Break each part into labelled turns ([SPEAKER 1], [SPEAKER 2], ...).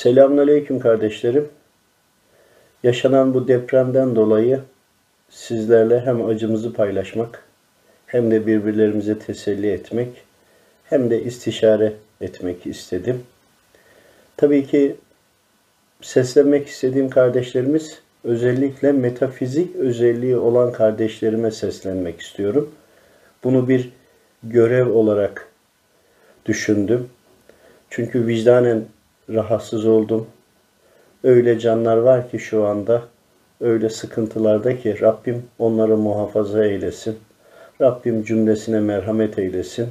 [SPEAKER 1] Selamünaleyküm kardeşlerim. Yaşanan bu depremden dolayı sizlerle hem acımızı paylaşmak hem de birbirlerimize teselli etmek hem de istişare etmek istedim. Tabii ki seslenmek istediğim kardeşlerimiz özellikle metafizik özelliği olan kardeşlerime seslenmek istiyorum. Bunu bir görev olarak düşündüm. Çünkü vicdanen rahatsız oldum. Öyle canlar var ki şu anda öyle sıkıntılarda ki Rabbim onları muhafaza eylesin. Rabbim cümlesine merhamet eylesin.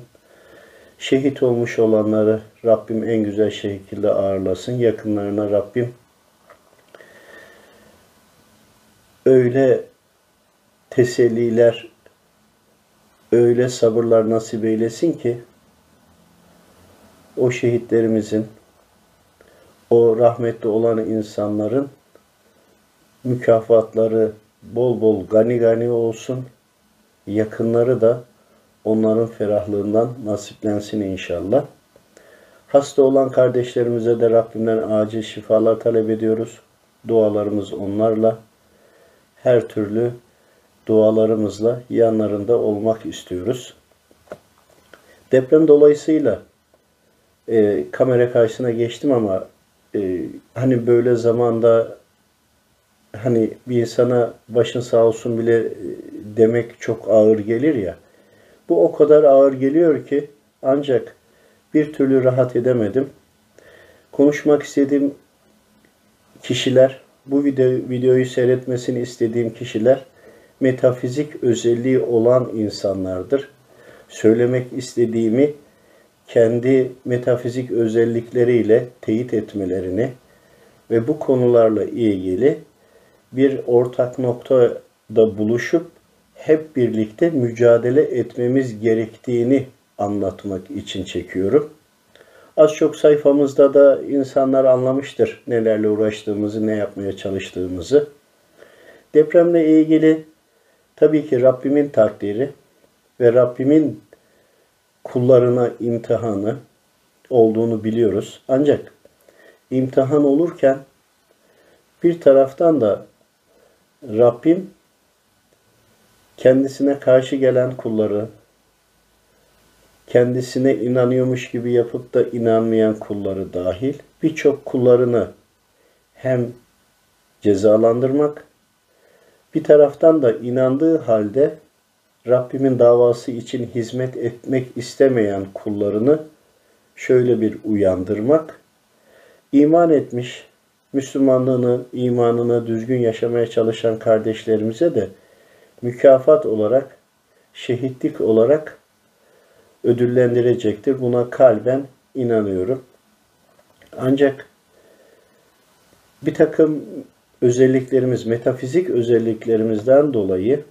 [SPEAKER 1] Şehit olmuş olanları Rabbim en güzel şekilde ağırlasın. Yakınlarına Rabbim öyle teselliler, öyle sabırlar nasip eylesin ki o şehitlerimizin, o rahmetli olan insanların mükafatları bol bol gani gani olsun. Yakınları da onların ferahlığından nasiplensin inşallah. Hasta olan kardeşlerimize de Rabbimden acil şifalar talep ediyoruz. Dualarımız onlarla. Her türlü dualarımızla yanlarında olmak istiyoruz. Deprem dolayısıyla e, kamera karşısına geçtim ama e, hani böyle zamanda hani bir insana başın sağ olsun bile e, demek çok ağır gelir ya. Bu o kadar ağır geliyor ki ancak bir türlü rahat edemedim. Konuşmak istediğim kişiler, bu video, videoyu seyretmesini istediğim kişiler metafizik özelliği olan insanlardır. Söylemek istediğimi kendi metafizik özellikleriyle teyit etmelerini ve bu konularla ilgili bir ortak noktada buluşup hep birlikte mücadele etmemiz gerektiğini anlatmak için çekiyorum. Az çok sayfamızda da insanlar anlamıştır nelerle uğraştığımızı, ne yapmaya çalıştığımızı. Depremle ilgili tabii ki Rabbimin takdiri ve Rabbimin kullarına imtihanı olduğunu biliyoruz. Ancak imtihan olurken bir taraftan da Rabbim kendisine karşı gelen kulları, kendisine inanıyormuş gibi yapıp da inanmayan kulları dahil birçok kullarını hem cezalandırmak, bir taraftan da inandığı halde Rabbimin davası için hizmet etmek istemeyen kullarını şöyle bir uyandırmak, iman etmiş, Müslümanlığını, imanını düzgün yaşamaya çalışan kardeşlerimize de mükafat olarak, şehitlik olarak ödüllendirecektir. Buna kalben inanıyorum. Ancak bir takım özelliklerimiz, metafizik özelliklerimizden dolayı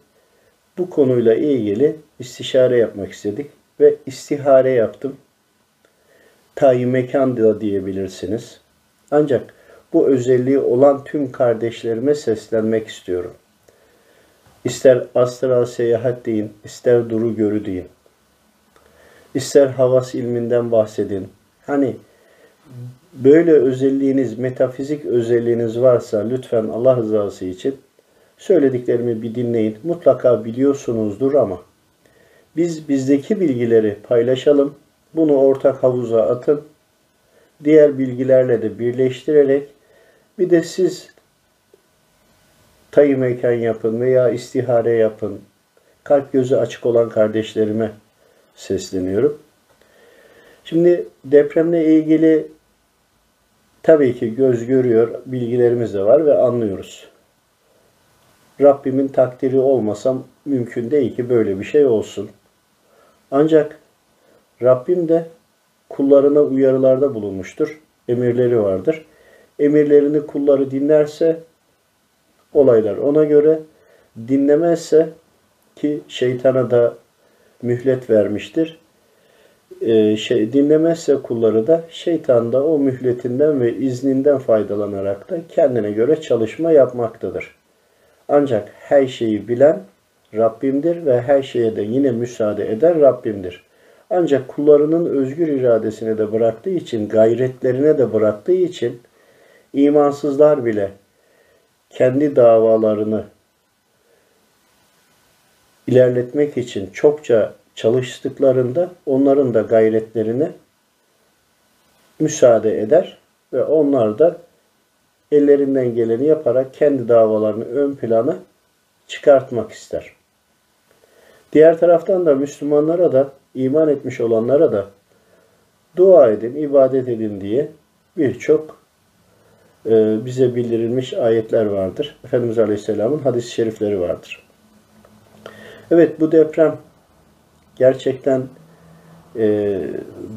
[SPEAKER 1] bu konuyla ilgili istişare yapmak istedik ve istihare yaptım. Tayin mekan da diyebilirsiniz. Ancak bu özelliği olan tüm kardeşlerime seslenmek istiyorum. İster astral seyahat deyin, ister duru görü deyin. İster havas ilminden bahsedin. Hani böyle özelliğiniz, metafizik özelliğiniz varsa lütfen Allah rızası için Söylediklerimi bir dinleyin. Mutlaka biliyorsunuzdur ama biz bizdeki bilgileri paylaşalım. Bunu ortak havuza atın. Diğer bilgilerle de birleştirerek bir de siz tayı mekan yapın veya istihare yapın. Kalp gözü açık olan kardeşlerime sesleniyorum. Şimdi depremle ilgili tabii ki göz görüyor bilgilerimiz de var ve anlıyoruz. Rabbimin takdiri olmasam mümkün değil ki böyle bir şey olsun. Ancak Rabbim de kullarına uyarılarda bulunmuştur. Emirleri vardır. Emirlerini kulları dinlerse olaylar ona göre dinlemezse ki şeytana da mühlet vermiştir. Ee, şey dinlemezse kulları da şeytan da o mühletinden ve izninden faydalanarak da kendine göre çalışma yapmaktadır. Ancak her şeyi bilen Rabbimdir ve her şeye de yine müsaade eden Rabbimdir. Ancak kullarının özgür iradesine de bıraktığı için, gayretlerine de bıraktığı için imansızlar bile kendi davalarını ilerletmek için çokça çalıştıklarında onların da gayretlerine müsaade eder ve onlar da ellerinden geleni yaparak kendi davalarını ön plana çıkartmak ister. Diğer taraftan da Müslümanlara da iman etmiş olanlara da dua edin, ibadet edin diye birçok e, bize bildirilmiş ayetler vardır. Efendimiz Aleyhisselam'ın hadis-i şerifleri vardır. Evet bu deprem gerçekten e,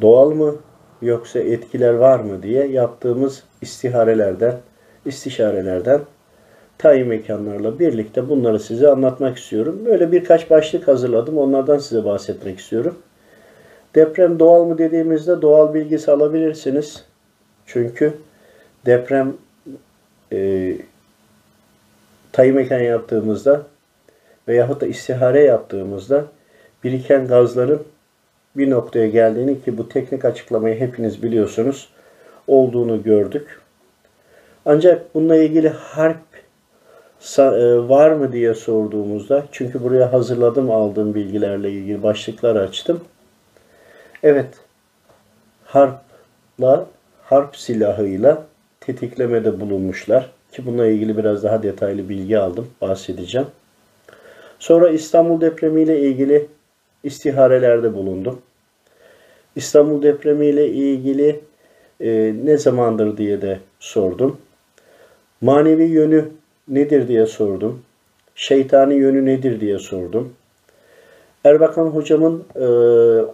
[SPEAKER 1] doğal mı yoksa etkiler var mı diye yaptığımız istiharelerden, istişarelerden tayin mekanlarla birlikte bunları size anlatmak istiyorum. Böyle birkaç başlık hazırladım. Onlardan size bahsetmek istiyorum. Deprem doğal mı dediğimizde doğal bilgisi alabilirsiniz. Çünkü deprem e, tayin mekan yaptığımızda veyahut da istihare yaptığımızda biriken gazların bir noktaya geldiğini ki bu teknik açıklamayı hepiniz biliyorsunuz olduğunu gördük. Ancak bununla ilgili harp e, var mı diye sorduğumuzda çünkü buraya hazırladım aldığım bilgilerle ilgili başlıklar açtım. Evet harpla harp silahıyla tetiklemede bulunmuşlar ki bununla ilgili biraz daha detaylı bilgi aldım bahsedeceğim. Sonra İstanbul depremiyle ilgili istiharelerde bulundum. İstanbul depremiyle ilgili e, ne zamandır diye de sordum. Manevi yönü nedir diye sordum. Şeytani yönü nedir diye sordum. Erbakan hocamın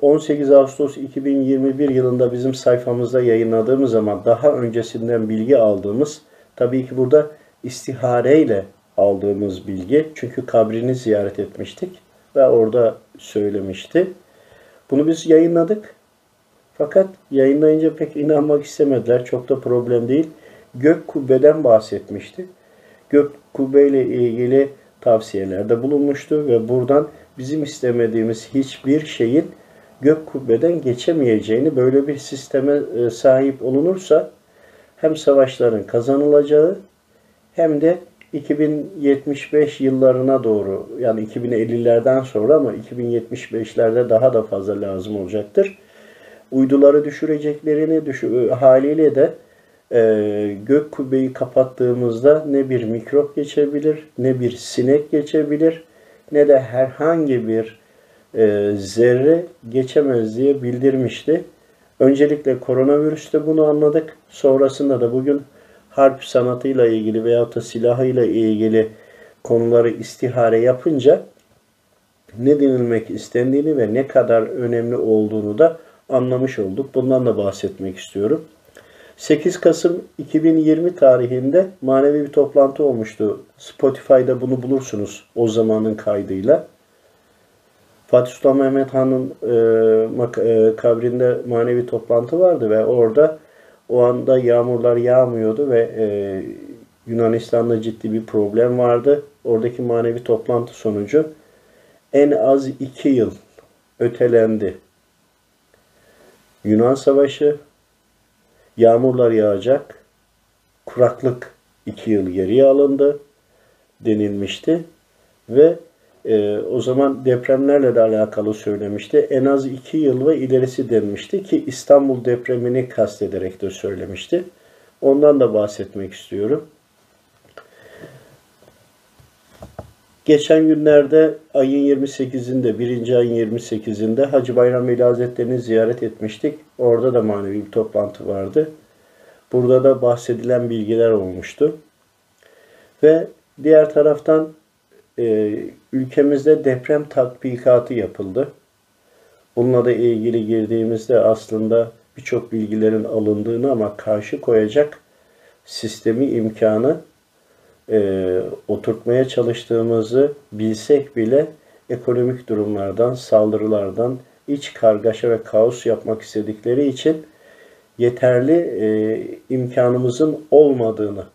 [SPEAKER 1] 18 e, Ağustos 2021 yılında bizim sayfamızda yayınladığımız zaman daha öncesinden bilgi aldığımız tabii ki burada istihareyle aldığımız bilgi. Çünkü kabrini ziyaret etmiştik ve orada söylemişti. Bunu biz yayınladık. Fakat yayınlayınca pek inanmak istemediler. Çok da problem değil. Gök kubbeden bahsetmişti. Gök kubbeyle ilgili tavsiyelerde bulunmuştu ve buradan bizim istemediğimiz hiçbir şeyin gök kubbeden geçemeyeceğini böyle bir sisteme e, sahip olunursa hem savaşların kazanılacağı hem de 2075 yıllarına doğru yani 2050'lerden sonra ama 2075'lerde daha da fazla lazım olacaktır. Uyduları düşüreceklerini düşü haliyle de e, gök kubbeyi kapattığımızda ne bir mikrop geçebilir, ne bir sinek geçebilir, ne de herhangi bir e, zerre geçemez diye bildirmişti. Öncelikle koronavirüste bunu anladık. Sonrasında da bugün harp sanatıyla ilgili veyahut da silahıyla ilgili konuları istihare yapınca ne denilmek istendiğini ve ne kadar önemli olduğunu da anlamış olduk. Bundan da bahsetmek istiyorum. 8 Kasım 2020 tarihinde manevi bir toplantı olmuştu. Spotify'da bunu bulursunuz o zamanın kaydıyla. Fatih Sultan Mehmet Han'ın e, e, kabrinde manevi toplantı vardı ve orada o anda yağmurlar yağmıyordu ve e, Yunanistan'da ciddi bir problem vardı. Oradaki manevi toplantı sonucu en az iki yıl ötelendi. Yunan Savaşı, yağmurlar yağacak, kuraklık iki yıl geriye alındı denilmişti ve e, o zaman depremlerle de alakalı söylemişti. En az iki yıl ve ilerisi denmişti ki İstanbul depremini kastederek de söylemişti. Ondan da bahsetmek istiyorum. Geçen günlerde ayın 28'inde, birinci ayın 28'inde Hacı Bayram Veli Hazretleri'ni ziyaret etmiştik. Orada da manevi bir toplantı vardı. Burada da bahsedilen bilgiler olmuştu. Ve diğer taraftan e, ülkemizde deprem tatbikatı yapıldı. Bununla da ilgili girdiğimizde aslında birçok bilgilerin alındığını ama karşı koyacak sistemi imkanı e, oturtmaya çalıştığımızı bilsek bile ekonomik durumlardan, saldırılardan, iç kargaşa ve kaos yapmak istedikleri için yeterli e, imkanımızın olmadığını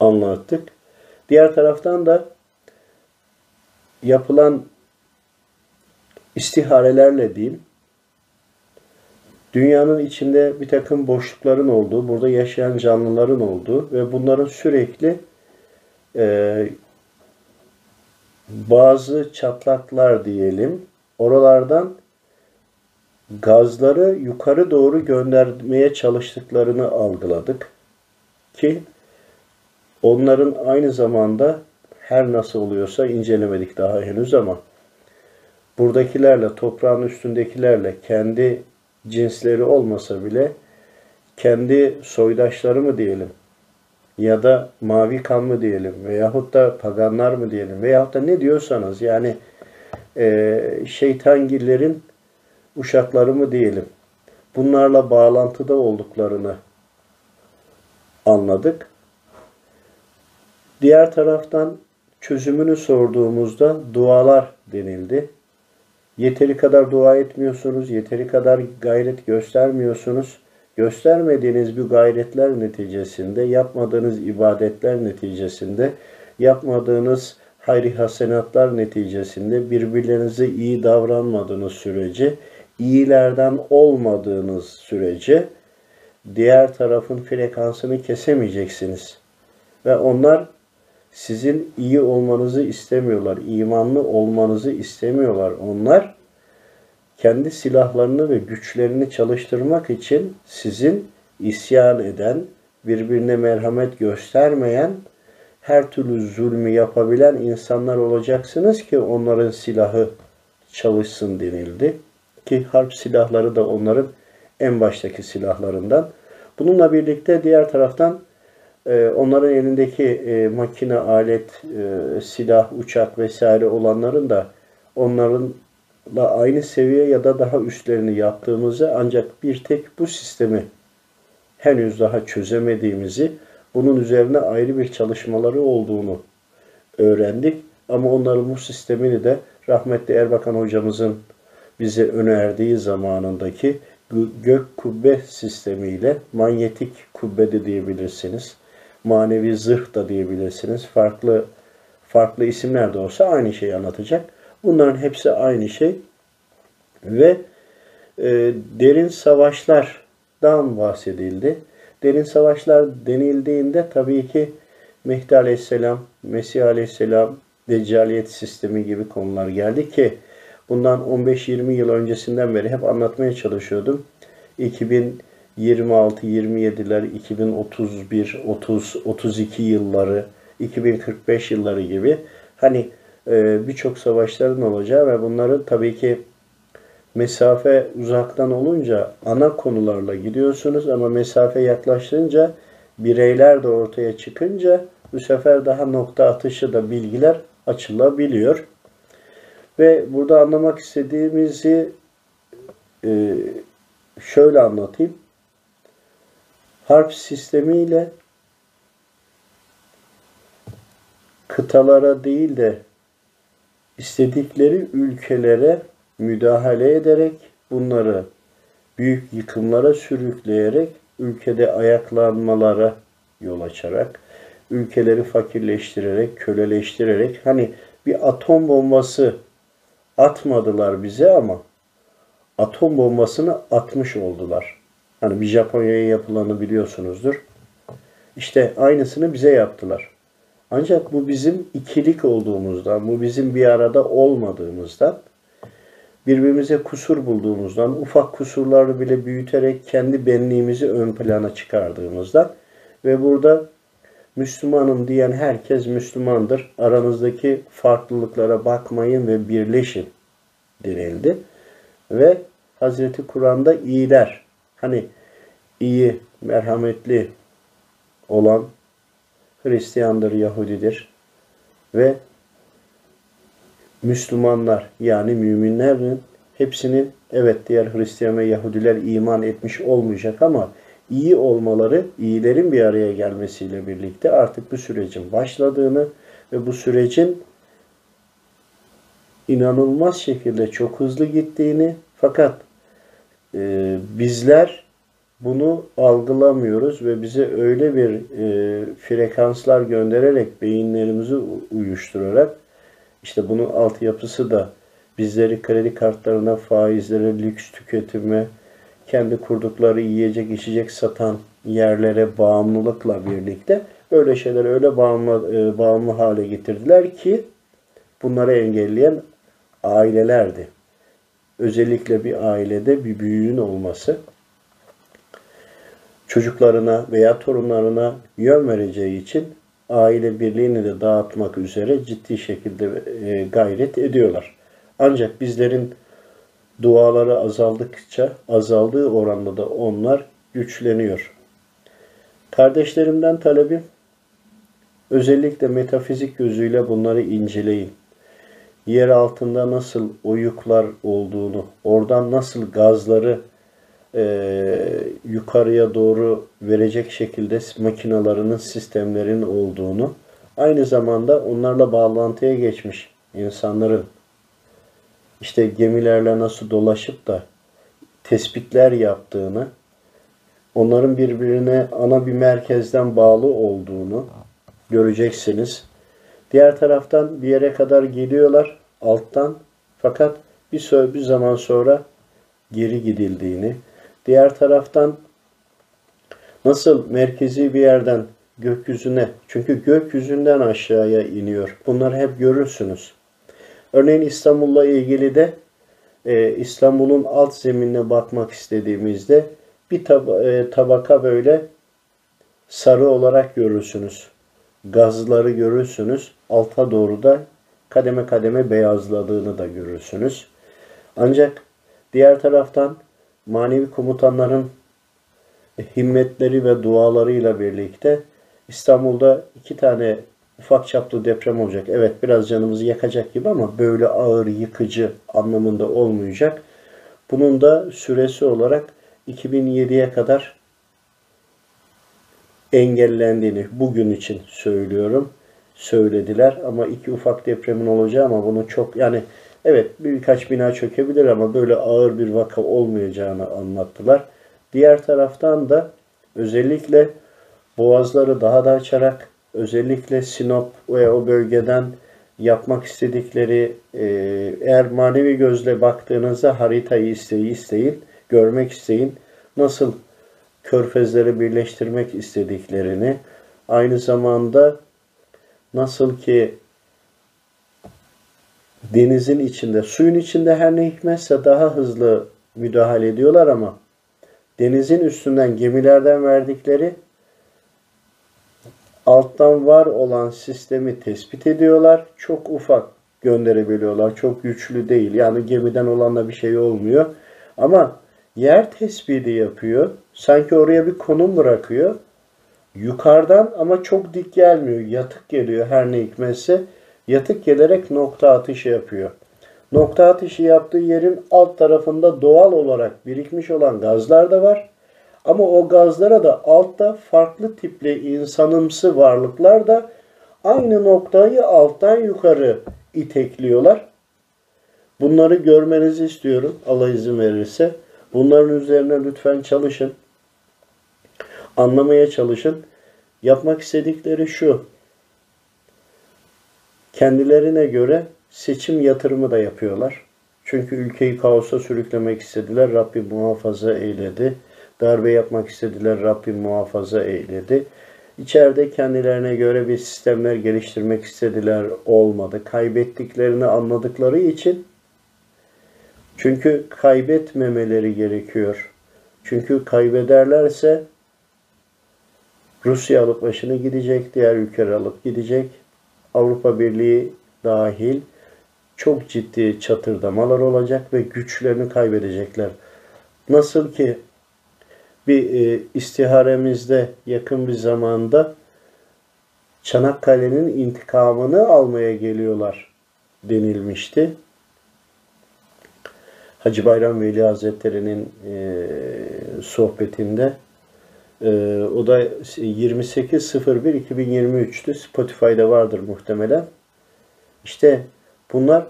[SPEAKER 1] anlattık. Diğer taraftan da yapılan istiharelerle diyeyim dünyanın içinde bir takım boşlukların olduğu, burada yaşayan canlıların olduğu ve bunların sürekli e, bazı çatlaklar diyelim, oralardan gazları yukarı doğru göndermeye çalıştıklarını algıladık. Ki onların aynı zamanda her nasıl oluyorsa incelemedik daha henüz ama buradakilerle, toprağın üstündekilerle kendi cinsleri olmasa bile kendi soydaşları mı diyelim ya da mavi kan mı diyelim veyahut da paganlar mı diyelim veyahut da ne diyorsanız yani e, şeytangillerin uşakları mı diyelim bunlarla bağlantıda olduklarını anladık. Diğer taraftan çözümünü sorduğumuzda dualar denildi. Yeteri kadar dua etmiyorsunuz, yeteri kadar gayret göstermiyorsunuz. Göstermediğiniz bu gayretler neticesinde, yapmadığınız ibadetler neticesinde, yapmadığınız hayri hasenatlar neticesinde birbirlerinize iyi davranmadığınız sürece, iyilerden olmadığınız sürece diğer tarafın frekansını kesemeyeceksiniz. Ve onlar sizin iyi olmanızı istemiyorlar, imanlı olmanızı istemiyorlar. Onlar kendi silahlarını ve güçlerini çalıştırmak için sizin isyan eden, birbirine merhamet göstermeyen, her türlü zulmü yapabilen insanlar olacaksınız ki onların silahı çalışsın denildi. Ki harp silahları da onların en baştaki silahlarından. Bununla birlikte diğer taraftan onların elindeki e, makine, alet, e, silah, uçak vesaire olanların da onlarınla aynı seviye ya da daha üstlerini yaptığımızı ancak bir tek bu sistemi henüz daha çözemediğimizi, bunun üzerine ayrı bir çalışmaları olduğunu öğrendik. Ama onların bu sistemini de rahmetli Erbakan hocamızın bize önerdiği zamanındaki gök kubbe sistemiyle manyetik kubbe de diyebilirsiniz. Manevi zırh da diyebilirsiniz. Farklı farklı isimler de olsa aynı şeyi anlatacak. Bunların hepsi aynı şey. Ve e, derin savaşlardan bahsedildi. Derin savaşlar denildiğinde tabii ki Mehdi Aleyhisselam, Mesih Aleyhisselam, Deccaliyet sistemi gibi konular geldi ki Bundan 15-20 yıl öncesinden beri hep anlatmaya çalışıyordum. 2026, 27'ler, 2031, 30, 32 yılları, 2045 yılları gibi hani e, birçok savaşların olacağı ve bunları tabii ki mesafe uzaktan olunca ana konularla gidiyorsunuz ama mesafe yaklaşınca bireyler de ortaya çıkınca bu sefer daha nokta atışı da bilgiler açılabiliyor. Ve burada anlamak istediğimizi e, şöyle anlatayım. Harp sistemiyle kıtalara değil de istedikleri ülkelere müdahale ederek bunları büyük yıkımlara sürükleyerek ülkede ayaklanmalara yol açarak ülkeleri fakirleştirerek, köleleştirerek hani bir atom bombası atmadılar bize ama atom bombasını atmış oldular. Hani bir Japonya'ya yapılanı biliyorsunuzdur. İşte aynısını bize yaptılar. Ancak bu bizim ikilik olduğumuzdan, bu bizim bir arada olmadığımızdan, birbirimize kusur bulduğumuzdan, ufak kusurları bile büyüterek kendi benliğimizi ön plana çıkardığımızdan ve burada Müslümanım diyen herkes Müslümandır. Aranızdaki farklılıklara bakmayın ve birleşin denildi. Ve Hazreti Kur'an'da iyiler, hani iyi, merhametli olan Hristiyandır, Yahudidir ve Müslümanlar yani müminlerin hepsinin evet diğer Hristiyan ve Yahudiler iman etmiş olmayacak ama iyi olmaları, iyilerin bir araya gelmesiyle birlikte artık bu sürecin başladığını ve bu sürecin inanılmaz şekilde çok hızlı gittiğini fakat e, bizler bunu algılamıyoruz ve bize öyle bir e, frekanslar göndererek beyinlerimizi uyuşturarak işte bunun altyapısı da bizleri kredi kartlarına, faizlere, lüks tüketime, kendi kurdukları yiyecek içecek satan yerlere bağımlılıkla birlikte böyle şeyleri öyle bağımlı, e, bağımlı hale getirdiler ki bunları engelleyen ailelerdi. Özellikle bir ailede bir büyüğün olması çocuklarına veya torunlarına yön vereceği için aile birliğini de dağıtmak üzere ciddi şekilde e, gayret ediyorlar. Ancak bizlerin duaları azaldıkça azaldığı oranda da onlar güçleniyor. Kardeşlerimden talebim özellikle metafizik gözüyle bunları inceleyin. Yer altında nasıl oyuklar olduğunu, oradan nasıl gazları e, yukarıya doğru verecek şekilde makinalarının, sistemlerin olduğunu, aynı zamanda onlarla bağlantıya geçmiş insanların işte gemilerle nasıl dolaşıp da tespitler yaptığını, onların birbirine ana bir merkezden bağlı olduğunu göreceksiniz. Diğer taraftan bir yere kadar geliyorlar alttan fakat bir, bir zaman sonra geri gidildiğini, diğer taraftan nasıl merkezi bir yerden gökyüzüne, çünkü gökyüzünden aşağıya iniyor. Bunları hep görürsünüz. Örneğin İstanbul'la ilgili de e, İstanbul'un alt zeminine bakmak istediğimizde bir tab e, tabaka böyle sarı olarak görürsünüz. Gazları görürsünüz. Alta doğru da kademe kademe beyazladığını da görürsünüz. Ancak diğer taraftan manevi komutanların himmetleri ve dualarıyla birlikte İstanbul'da iki tane ufak çaplı deprem olacak. Evet biraz canımızı yakacak gibi ama böyle ağır yıkıcı anlamında olmayacak. Bunun da süresi olarak 2007'ye kadar engellendiğini bugün için söylüyorum. Söylediler ama iki ufak depremin olacağı ama bunu çok yani evet birkaç bina çökebilir ama böyle ağır bir vaka olmayacağını anlattılar. Diğer taraftan da özellikle boğazları daha da açarak özellikle Sinop ve o bölgeden yapmak istedikleri e, eğer manevi gözle baktığınızda haritayı isteyi isteyin, görmek isteyin. Nasıl körfezleri birleştirmek istediklerini, aynı zamanda nasıl ki denizin içinde, suyun içinde her ne hikmetse daha hızlı müdahale ediyorlar ama denizin üstünden gemilerden verdikleri alttan var olan sistemi tespit ediyorlar. Çok ufak gönderebiliyorlar. Çok güçlü değil. Yani gemiden olanla bir şey olmuyor. Ama yer tespiti yapıyor. Sanki oraya bir konum bırakıyor. Yukarıdan ama çok dik gelmiyor. Yatık geliyor her ne hikmetse. Yatık gelerek nokta atışı yapıyor. Nokta atışı yaptığı yerin alt tarafında doğal olarak birikmiş olan gazlar da var. Ama o gazlara da altta farklı tipli insanımsı varlıklar da aynı noktayı alttan yukarı itekliyorlar. Bunları görmenizi istiyorum Allah izin verirse. Bunların üzerine lütfen çalışın. Anlamaya çalışın. Yapmak istedikleri şu. Kendilerine göre seçim yatırımı da yapıyorlar. Çünkü ülkeyi kaosa sürüklemek istediler. Rabbim muhafaza eyledi darbe yapmak istediler. Rabbim muhafaza eyledi. İçeride kendilerine göre bir sistemler geliştirmek istediler. Olmadı. Kaybettiklerini anladıkları için çünkü kaybetmemeleri gerekiyor. Çünkü kaybederlerse Rusya alıp başını gidecek, diğer ülkeler alıp gidecek. Avrupa Birliği dahil çok ciddi çatırdamalar olacak ve güçlerini kaybedecekler. Nasıl ki bir e, istiharemizde yakın bir zamanda Çanakkale'nin intikamını almaya geliyorlar denilmişti. Hacı Bayram Veli Hazretleri'nin e, sohbetinde e, o da 28.01.2023'tü. Spotify'da vardır muhtemelen. İşte bunlar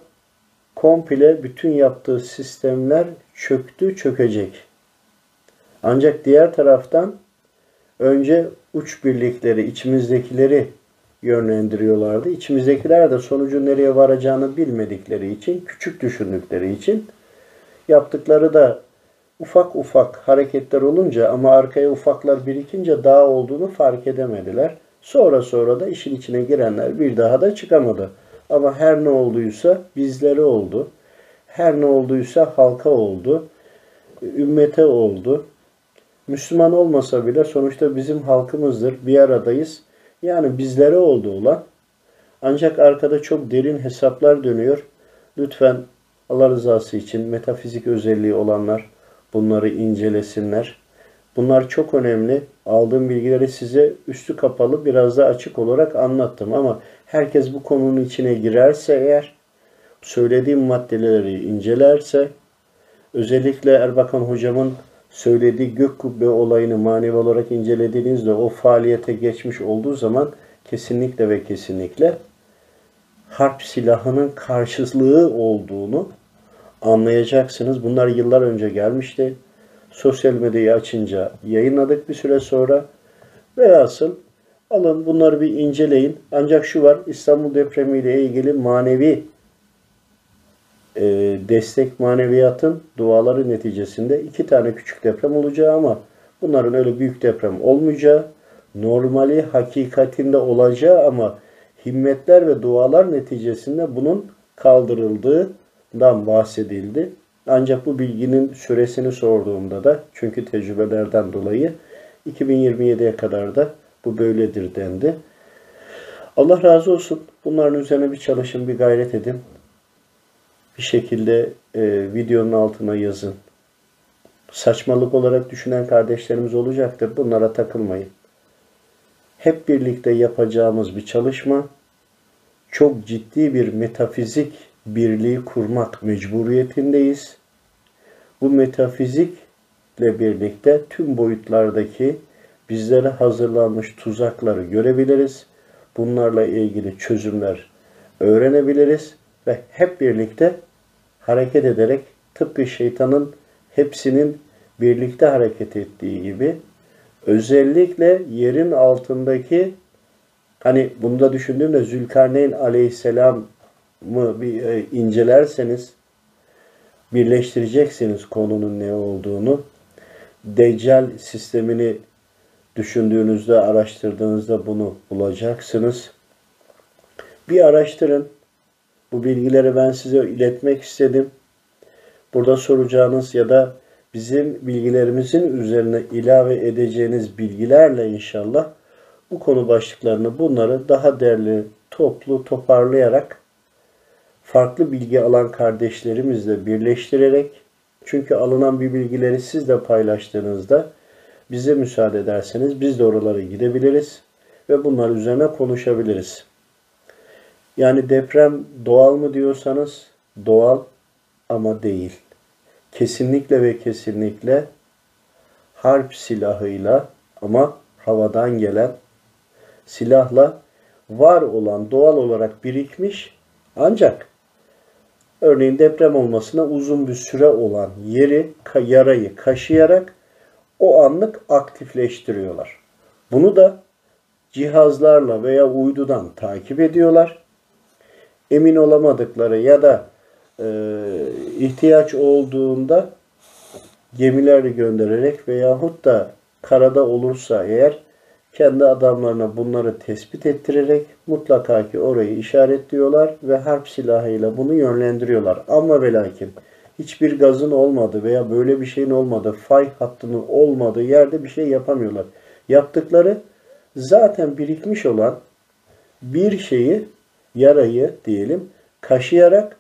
[SPEAKER 1] komple bütün yaptığı sistemler çöktü, çökecek. Ancak diğer taraftan önce uç birlikleri, içimizdekileri yönlendiriyorlardı. İçimizdekiler de sonucun nereye varacağını bilmedikleri için, küçük düşündükleri için yaptıkları da ufak ufak hareketler olunca ama arkaya ufaklar birikince dağ olduğunu fark edemediler. Sonra sonra da işin içine girenler bir daha da çıkamadı. Ama her ne olduysa bizlere oldu. Her ne olduysa halka oldu. Ümmete oldu. Müslüman olmasa bile sonuçta bizim halkımızdır. Bir aradayız. Yani bizlere oldu olan. Ancak arkada çok derin hesaplar dönüyor. Lütfen Allah rızası için metafizik özelliği olanlar bunları incelesinler. Bunlar çok önemli. Aldığım bilgileri size üstü kapalı biraz da açık olarak anlattım ama herkes bu konunun içine girerse eğer söylediğim maddeleri incelerse özellikle Erbakan hocamın söylediği gök kubbe olayını manevi olarak incelediğinizde o faaliyete geçmiş olduğu zaman kesinlikle ve kesinlikle harp silahının karşılığı olduğunu anlayacaksınız. Bunlar yıllar önce gelmişti. Sosyal medyayı açınca yayınladık bir süre sonra. Velhasıl alın bunları bir inceleyin. Ancak şu var İstanbul depremiyle ilgili manevi e, destek maneviyatın duaları neticesinde iki tane küçük deprem olacağı ama bunların öyle büyük deprem olmayacağı, normali hakikatinde olacağı ama himmetler ve dualar neticesinde bunun kaldırıldığından bahsedildi. Ancak bu bilginin süresini sorduğumda da çünkü tecrübelerden dolayı 2027'ye kadar da bu böyledir dendi. Allah razı olsun. Bunların üzerine bir çalışın, bir gayret edin. Bir şekilde e, videonun altına yazın. Saçmalık olarak düşünen kardeşlerimiz olacaktır. Bunlara takılmayın. Hep birlikte yapacağımız bir çalışma çok ciddi bir metafizik birliği kurmak mecburiyetindeyiz. Bu metafizikle birlikte tüm boyutlardaki bizlere hazırlanmış tuzakları görebiliriz. Bunlarla ilgili çözümler öğrenebiliriz ve hep birlikte hareket ederek tıpkı şeytanın hepsinin birlikte hareket ettiği gibi özellikle yerin altındaki hani bunda düşündüğümde Zülkarneyn aleyhisselamı bir e, incelerseniz birleştireceksiniz konunun ne olduğunu. Deccal sistemini düşündüğünüzde, araştırdığınızda bunu bulacaksınız. Bir araştırın. Bu bilgileri ben size iletmek istedim. Burada soracağınız ya da bizim bilgilerimizin üzerine ilave edeceğiniz bilgilerle inşallah bu konu başlıklarını bunları daha değerli, toplu, toparlayarak farklı bilgi alan kardeşlerimizle birleştirerek çünkü alınan bir bilgileri siz de paylaştığınızda bize müsaade ederseniz biz de oralara gidebiliriz ve bunlar üzerine konuşabiliriz. Yani deprem doğal mı diyorsanız doğal ama değil. Kesinlikle ve kesinlikle harp silahıyla ama havadan gelen silahla var olan doğal olarak birikmiş ancak örneğin deprem olmasına uzun bir süre olan yeri yarayı kaşıyarak o anlık aktifleştiriyorlar. Bunu da cihazlarla veya uydudan takip ediyorlar. Emin olamadıkları ya da e, ihtiyaç olduğunda gemilerle göndererek veyahut da karada olursa eğer kendi adamlarına bunları tespit ettirerek mutlaka ki orayı işaretliyorlar ve harp silahıyla bunu yönlendiriyorlar. Ama ve lakin hiçbir gazın olmadığı veya böyle bir şeyin olmadığı, fay hattının olmadığı yerde bir şey yapamıyorlar. Yaptıkları zaten birikmiş olan bir şeyi, yarayı diyelim, kaşıyarak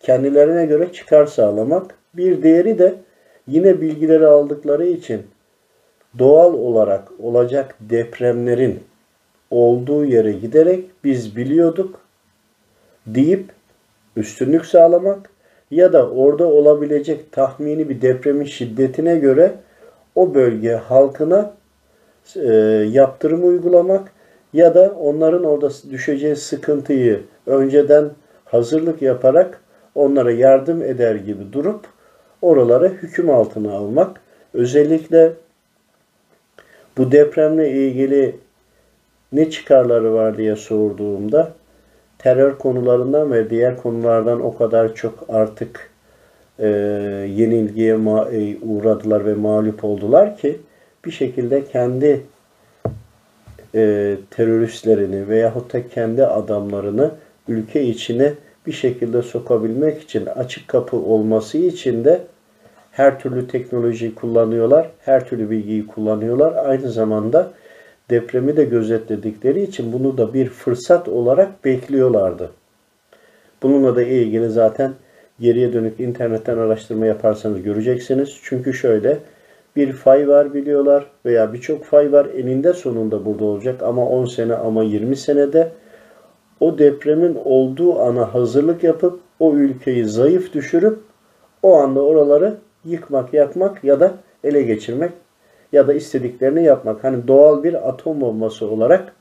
[SPEAKER 1] kendilerine göre çıkar sağlamak. Bir diğeri de yine bilgileri aldıkları için doğal olarak olacak depremlerin olduğu yere giderek biz biliyorduk deyip üstünlük sağlamak ya da orada olabilecek tahmini bir depremin şiddetine göre o bölge halkına e, yaptırım uygulamak ya da onların orada düşeceği sıkıntıyı önceden hazırlık yaparak onlara yardım eder gibi durup oralara hüküm altına almak. Özellikle bu depremle ilgili ne çıkarları var diye sorduğumda terör konularından ve diğer konulardan o kadar çok artık e, yenilgiye ma- e, uğradılar ve mağlup oldular ki bir şekilde kendi e, teröristlerini veyahut da kendi adamlarını ülke içine bir şekilde sokabilmek için açık kapı olması için de her türlü teknolojiyi kullanıyorlar, her türlü bilgiyi kullanıyorlar. Aynı zamanda depremi de gözetledikleri için bunu da bir fırsat olarak bekliyorlardı. Bununla da ilgili zaten geriye dönük internetten araştırma yaparsanız göreceksiniz. Çünkü şöyle bir fay var biliyorlar veya birçok fay var eninde sonunda burada olacak ama 10 sene ama 20 senede o depremin olduğu ana hazırlık yapıp o ülkeyi zayıf düşürüp o anda oraları yıkmak, yakmak ya da ele geçirmek ya da istediklerini yapmak. Hani doğal bir atom bombası olarak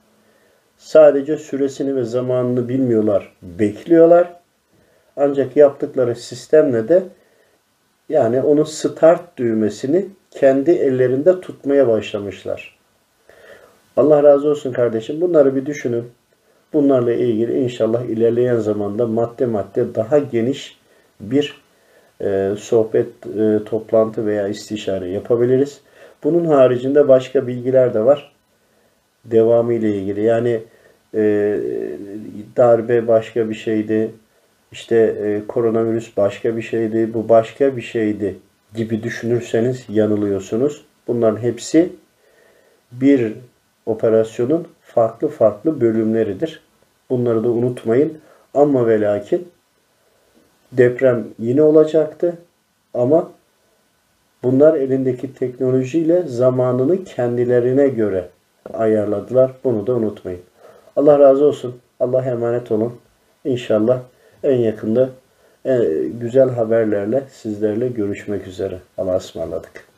[SPEAKER 1] sadece süresini ve zamanını bilmiyorlar, bekliyorlar. Ancak yaptıkları sistemle de yani onun start düğmesini kendi ellerinde tutmaya başlamışlar. Allah razı olsun kardeşim. Bunları bir düşünün. Bunlarla ilgili inşallah ilerleyen zamanda madde madde daha geniş bir e, sohbet, e, toplantı veya istişare yapabiliriz. Bunun haricinde başka bilgiler de var. Devamı ile ilgili. Yani e, darbe başka bir şeydi. İşte e, koronavirüs başka bir şeydi. Bu başka bir şeydi gibi düşünürseniz yanılıyorsunuz. Bunların hepsi bir operasyonun farklı farklı bölümleridir. Bunları da unutmayın. Ama ve lakin deprem yine olacaktı ama bunlar elindeki teknolojiyle zamanını kendilerine göre ayarladılar. Bunu da unutmayın. Allah razı olsun. Allah emanet olun. İnşallah en yakında e, güzel haberlerle sizlerle görüşmek üzere. Allah'a ısmarladık.